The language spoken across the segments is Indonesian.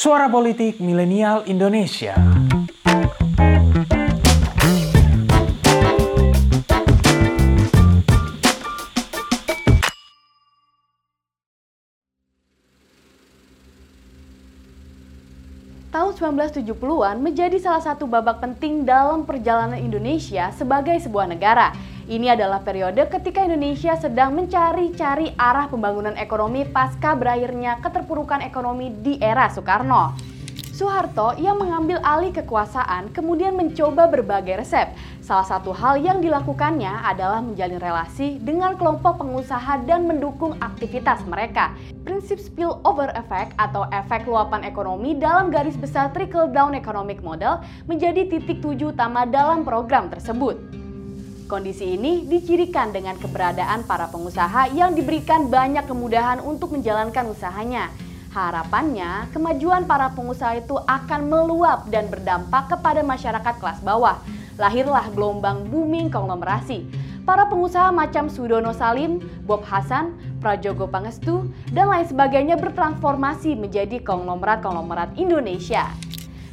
Suara Politik Milenial Indonesia. Tahun 1970-an menjadi salah satu babak penting dalam perjalanan Indonesia sebagai sebuah negara. Ini adalah periode ketika Indonesia sedang mencari-cari arah pembangunan ekonomi pasca berakhirnya keterpurukan ekonomi di era Soekarno. Soeharto yang mengambil alih kekuasaan kemudian mencoba berbagai resep. Salah satu hal yang dilakukannya adalah menjalin relasi dengan kelompok pengusaha dan mendukung aktivitas mereka. Prinsip spillover effect atau efek luapan ekonomi dalam garis besar trickle down economic model menjadi titik tuju utama dalam program tersebut. Kondisi ini dicirikan dengan keberadaan para pengusaha yang diberikan banyak kemudahan untuk menjalankan usahanya. Harapannya, kemajuan para pengusaha itu akan meluap dan berdampak kepada masyarakat kelas bawah. Lahirlah gelombang booming konglomerasi. Para pengusaha macam Sudono Salim, Bob Hasan, Prajogo Pangestu, dan lain sebagainya bertransformasi menjadi konglomerat-konglomerat Indonesia.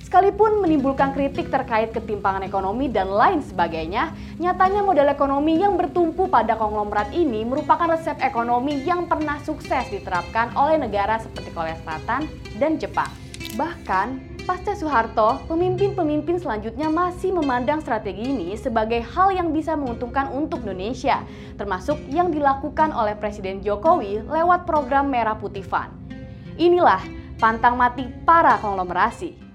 Sekalipun menimbulkan kritik terkait ketimpangan ekonomi dan lain sebagainya, nyatanya model ekonomi yang bertumpu pada konglomerat ini merupakan resep ekonomi yang pernah sukses diterapkan oleh negara seperti Korea Selatan dan Jepang. Bahkan, pasca Soeharto, pemimpin-pemimpin selanjutnya masih memandang strategi ini sebagai hal yang bisa menguntungkan untuk Indonesia, termasuk yang dilakukan oleh Presiden Jokowi lewat program Merah Putih Fund. Inilah pantang mati para konglomerasi.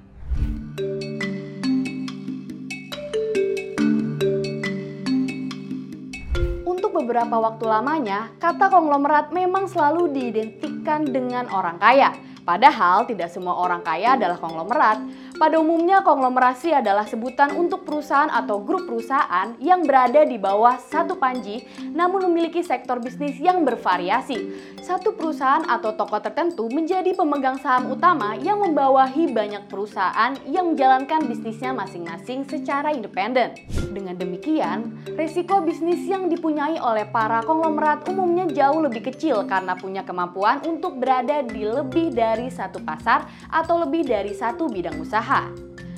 Beberapa waktu lamanya, kata konglomerat memang selalu diidentikan dengan orang kaya. Padahal tidak semua orang kaya adalah konglomerat. Pada umumnya konglomerasi adalah sebutan untuk perusahaan atau grup perusahaan yang berada di bawah satu panji namun memiliki sektor bisnis yang bervariasi. Satu perusahaan atau toko tertentu menjadi pemegang saham utama yang membawahi banyak perusahaan yang menjalankan bisnisnya masing-masing secara independen. Dengan demikian, resiko bisnis yang dipunyai oleh para konglomerat umumnya jauh lebih kecil karena punya kemampuan untuk berada di lebih dari satu pasar atau lebih dari satu bidang usaha.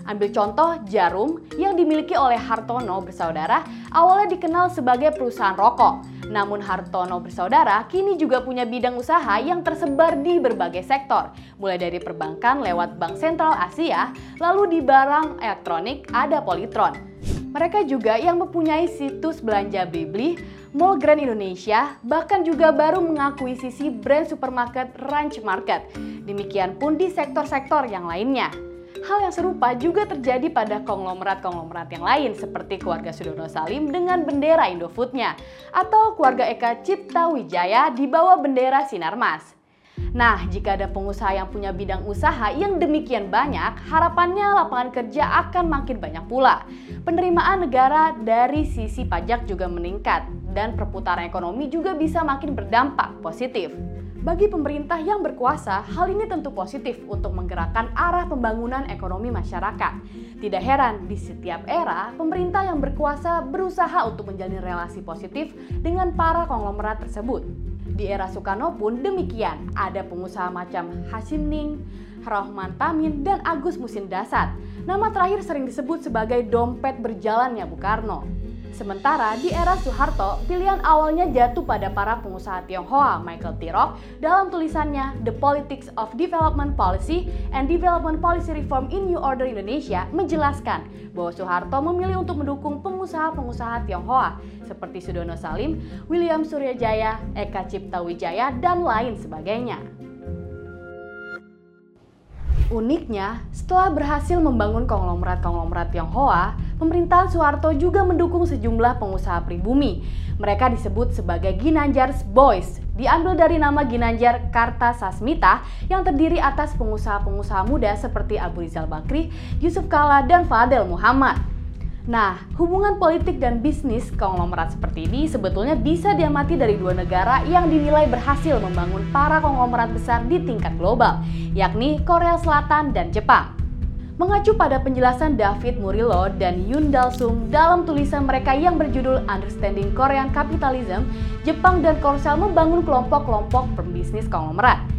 Ambil contoh Jarum yang dimiliki oleh Hartono bersaudara awalnya dikenal sebagai perusahaan rokok. Namun Hartono bersaudara kini juga punya bidang usaha yang tersebar di berbagai sektor, mulai dari perbankan lewat Bank Sentral Asia, lalu di barang elektronik ada Polytron. Mereka juga yang mempunyai situs belanja Blibli, Mall Grand Indonesia, bahkan juga baru mengakuisisi brand supermarket Ranch Market. Demikian pun di sektor-sektor yang lainnya. Hal yang serupa juga terjadi pada konglomerat-konglomerat yang lain seperti keluarga Sudono Salim dengan bendera Indofoodnya atau keluarga Eka Cipta Wijaya di bawah bendera Sinarmas. Nah, jika ada pengusaha yang punya bidang usaha yang demikian banyak, harapannya lapangan kerja akan makin banyak pula. Penerimaan negara dari sisi pajak juga meningkat dan perputaran ekonomi juga bisa makin berdampak positif. Bagi pemerintah yang berkuasa, hal ini tentu positif untuk menggerakkan arah pembangunan ekonomi masyarakat. Tidak heran, di setiap era, pemerintah yang berkuasa berusaha untuk menjalin relasi positif dengan para konglomerat tersebut. Di era Soekarno pun demikian, ada pengusaha macam Hasim Ning, Rahman Tamin, dan Agus Musin Dasat. Nama terakhir sering disebut sebagai dompet berjalannya Bung Karno. Sementara di era Soeharto, pilihan awalnya jatuh pada para pengusaha Tionghoa Michael Tirok dalam tulisannya The Politics of Development Policy and Development Policy Reform in New Order Indonesia menjelaskan bahwa Soeharto memilih untuk mendukung pengusaha-pengusaha Tionghoa seperti Sudono Salim, William Suryajaya, Eka Cipta Wijaya, dan lain sebagainya. Uniknya, setelah berhasil membangun konglomerat-konglomerat Tionghoa, pemerintahan Soeharto juga mendukung sejumlah pengusaha pribumi. Mereka disebut sebagai Ginanjar's Boys, diambil dari nama Ginanjar Kartasasmita yang terdiri atas pengusaha-pengusaha muda seperti Abu Rizal Bakri, Yusuf Kala, dan Fadel Muhammad. Nah, hubungan politik dan bisnis konglomerat seperti ini sebetulnya bisa diamati dari dua negara yang dinilai berhasil membangun para konglomerat besar di tingkat global, yakni Korea Selatan dan Jepang. Mengacu pada penjelasan David Murillo dan Yun Dalsung dalam tulisan mereka yang berjudul Understanding Korean Capitalism, Jepang dan Korsel membangun kelompok-kelompok pembisnis konglomerat.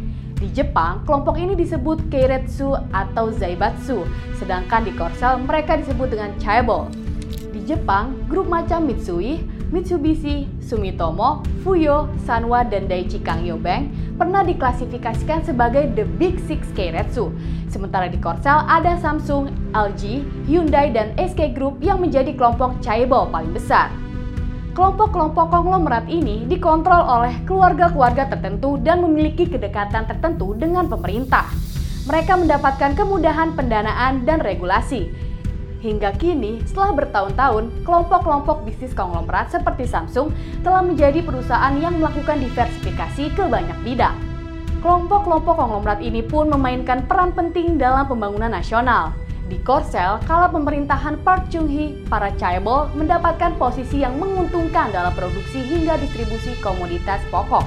Di Jepang, kelompok ini disebut Keiretsu atau Zaibatsu, sedangkan di Korsel mereka disebut dengan Chaebol. Di Jepang, grup macam Mitsui, Mitsubishi, Sumitomo, Fuyo, Sanwa, dan Daiichi Kangyo Bank pernah diklasifikasikan sebagai The Big Six Keiretsu. Sementara di Korsel ada Samsung, LG, Hyundai, dan SK Group yang menjadi kelompok Chaebol paling besar. Kelompok-kelompok konglomerat ini dikontrol oleh keluarga-keluarga tertentu dan memiliki kedekatan tertentu dengan pemerintah. Mereka mendapatkan kemudahan pendanaan dan regulasi, Hingga kini, setelah bertahun-tahun, kelompok-kelompok bisnis konglomerat seperti Samsung telah menjadi perusahaan yang melakukan diversifikasi ke banyak bidang. Kelompok-kelompok konglomerat ini pun memainkan peran penting dalam pembangunan nasional. Di Korsel, kala pemerintahan Park Chung-hee, para chaebol mendapatkan posisi yang menguntungkan dalam produksi hingga distribusi komoditas pokok.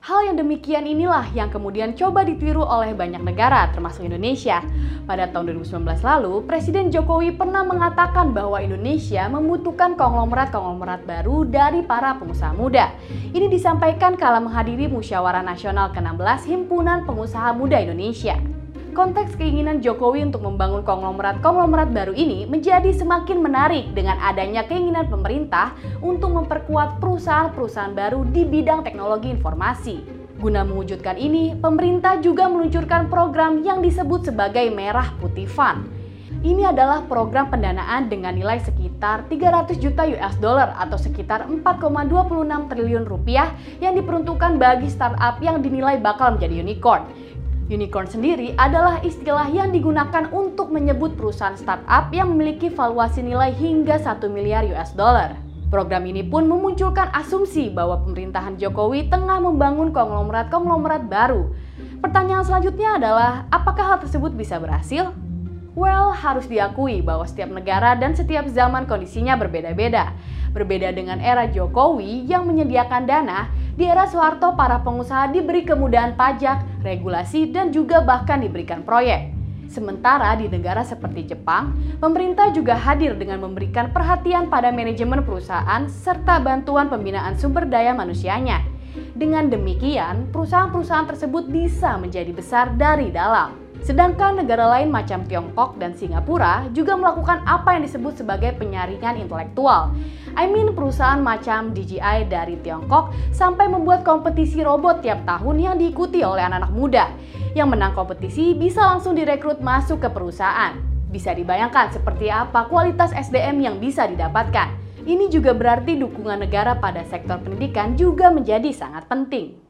Hal yang demikian inilah yang kemudian coba ditiru oleh banyak negara, termasuk Indonesia. Pada tahun 2019 lalu, Presiden Jokowi pernah mengatakan bahwa Indonesia membutuhkan konglomerat-konglomerat baru dari para pengusaha muda. Ini disampaikan kala menghadiri Musyawarah Nasional ke-16 Himpunan Pengusaha Muda Indonesia konteks keinginan Jokowi untuk membangun konglomerat-konglomerat baru ini menjadi semakin menarik dengan adanya keinginan pemerintah untuk memperkuat perusahaan-perusahaan baru di bidang teknologi informasi. Guna mewujudkan ini, pemerintah juga meluncurkan program yang disebut sebagai Merah Putih Fund. Ini adalah program pendanaan dengan nilai sekitar 300 juta US dollar atau sekitar 4,26 triliun rupiah yang diperuntukkan bagi startup yang dinilai bakal menjadi unicorn Unicorn sendiri adalah istilah yang digunakan untuk menyebut perusahaan startup yang memiliki valuasi nilai hingga 1 miliar US dollar. Program ini pun memunculkan asumsi bahwa pemerintahan Jokowi tengah membangun konglomerat-konglomerat baru. Pertanyaan selanjutnya adalah, apakah hal tersebut bisa berhasil? Well, harus diakui bahwa setiap negara dan setiap zaman kondisinya berbeda-beda. Berbeda dengan era Jokowi yang menyediakan dana, di era Soeharto, para pengusaha diberi kemudahan pajak, regulasi, dan juga bahkan diberikan proyek. Sementara di negara seperti Jepang, pemerintah juga hadir dengan memberikan perhatian pada manajemen perusahaan serta bantuan pembinaan sumber daya manusianya. Dengan demikian, perusahaan-perusahaan tersebut bisa menjadi besar dari dalam. Sedangkan negara lain macam Tiongkok dan Singapura juga melakukan apa yang disebut sebagai penyaringan intelektual. I mean perusahaan macam DJI dari Tiongkok sampai membuat kompetisi robot tiap tahun yang diikuti oleh anak-anak muda. Yang menang kompetisi bisa langsung direkrut masuk ke perusahaan. Bisa dibayangkan seperti apa kualitas SDM yang bisa didapatkan. Ini juga berarti dukungan negara pada sektor pendidikan juga menjadi sangat penting.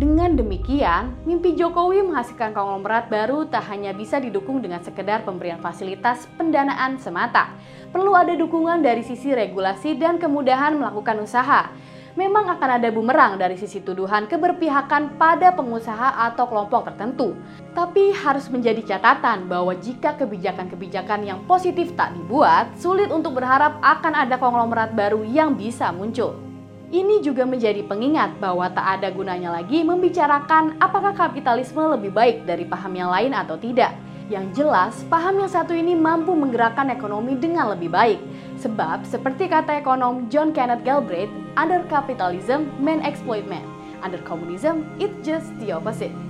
Dengan demikian, mimpi Jokowi menghasilkan konglomerat baru tak hanya bisa didukung dengan sekedar pemberian fasilitas pendanaan semata. Perlu ada dukungan dari sisi regulasi dan kemudahan melakukan usaha. Memang akan ada bumerang dari sisi tuduhan keberpihakan pada pengusaha atau kelompok tertentu. Tapi harus menjadi catatan bahwa jika kebijakan-kebijakan yang positif tak dibuat, sulit untuk berharap akan ada konglomerat baru yang bisa muncul. Ini juga menjadi pengingat bahwa tak ada gunanya lagi membicarakan apakah kapitalisme lebih baik dari paham yang lain atau tidak. Yang jelas, paham yang satu ini mampu menggerakkan ekonomi dengan lebih baik. Sebab, seperti kata ekonom John Kenneth Galbraith, under capitalism, man exploit man. Under communism, it's just the opposite.